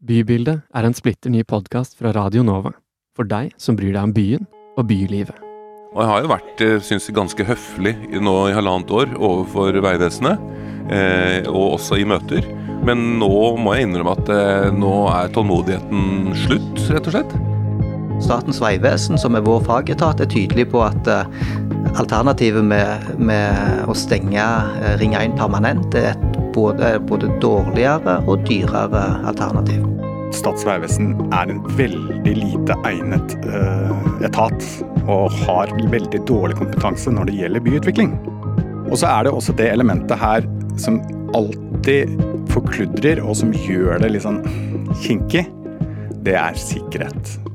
Bybildet er en splitter ny podkast fra Radio Nova. For deg som bryr deg om byen og bylivet. Og jeg har jo vært eh, synes jeg, ganske høflig nå i halvannet år overfor Vegvesenet. Eh, og også i møter. Men nå må jeg innrømme at eh, nå er tålmodigheten slutt, rett og slett. Statens vegvesen, som er vår fagetat, er tydelig på at eh, alternativet med, med å stenge eh, Ring 1 permanent er et både, både dårligere og dyrere alternativ. Statens vegvesen er en veldig lite egnet eh, etat, og har veldig dårlig kompetanse når det gjelder byutvikling. Og så er det også det elementet her som alltid forkludrer, og som gjør det litt sånn kinkig. Det er sikkerhet.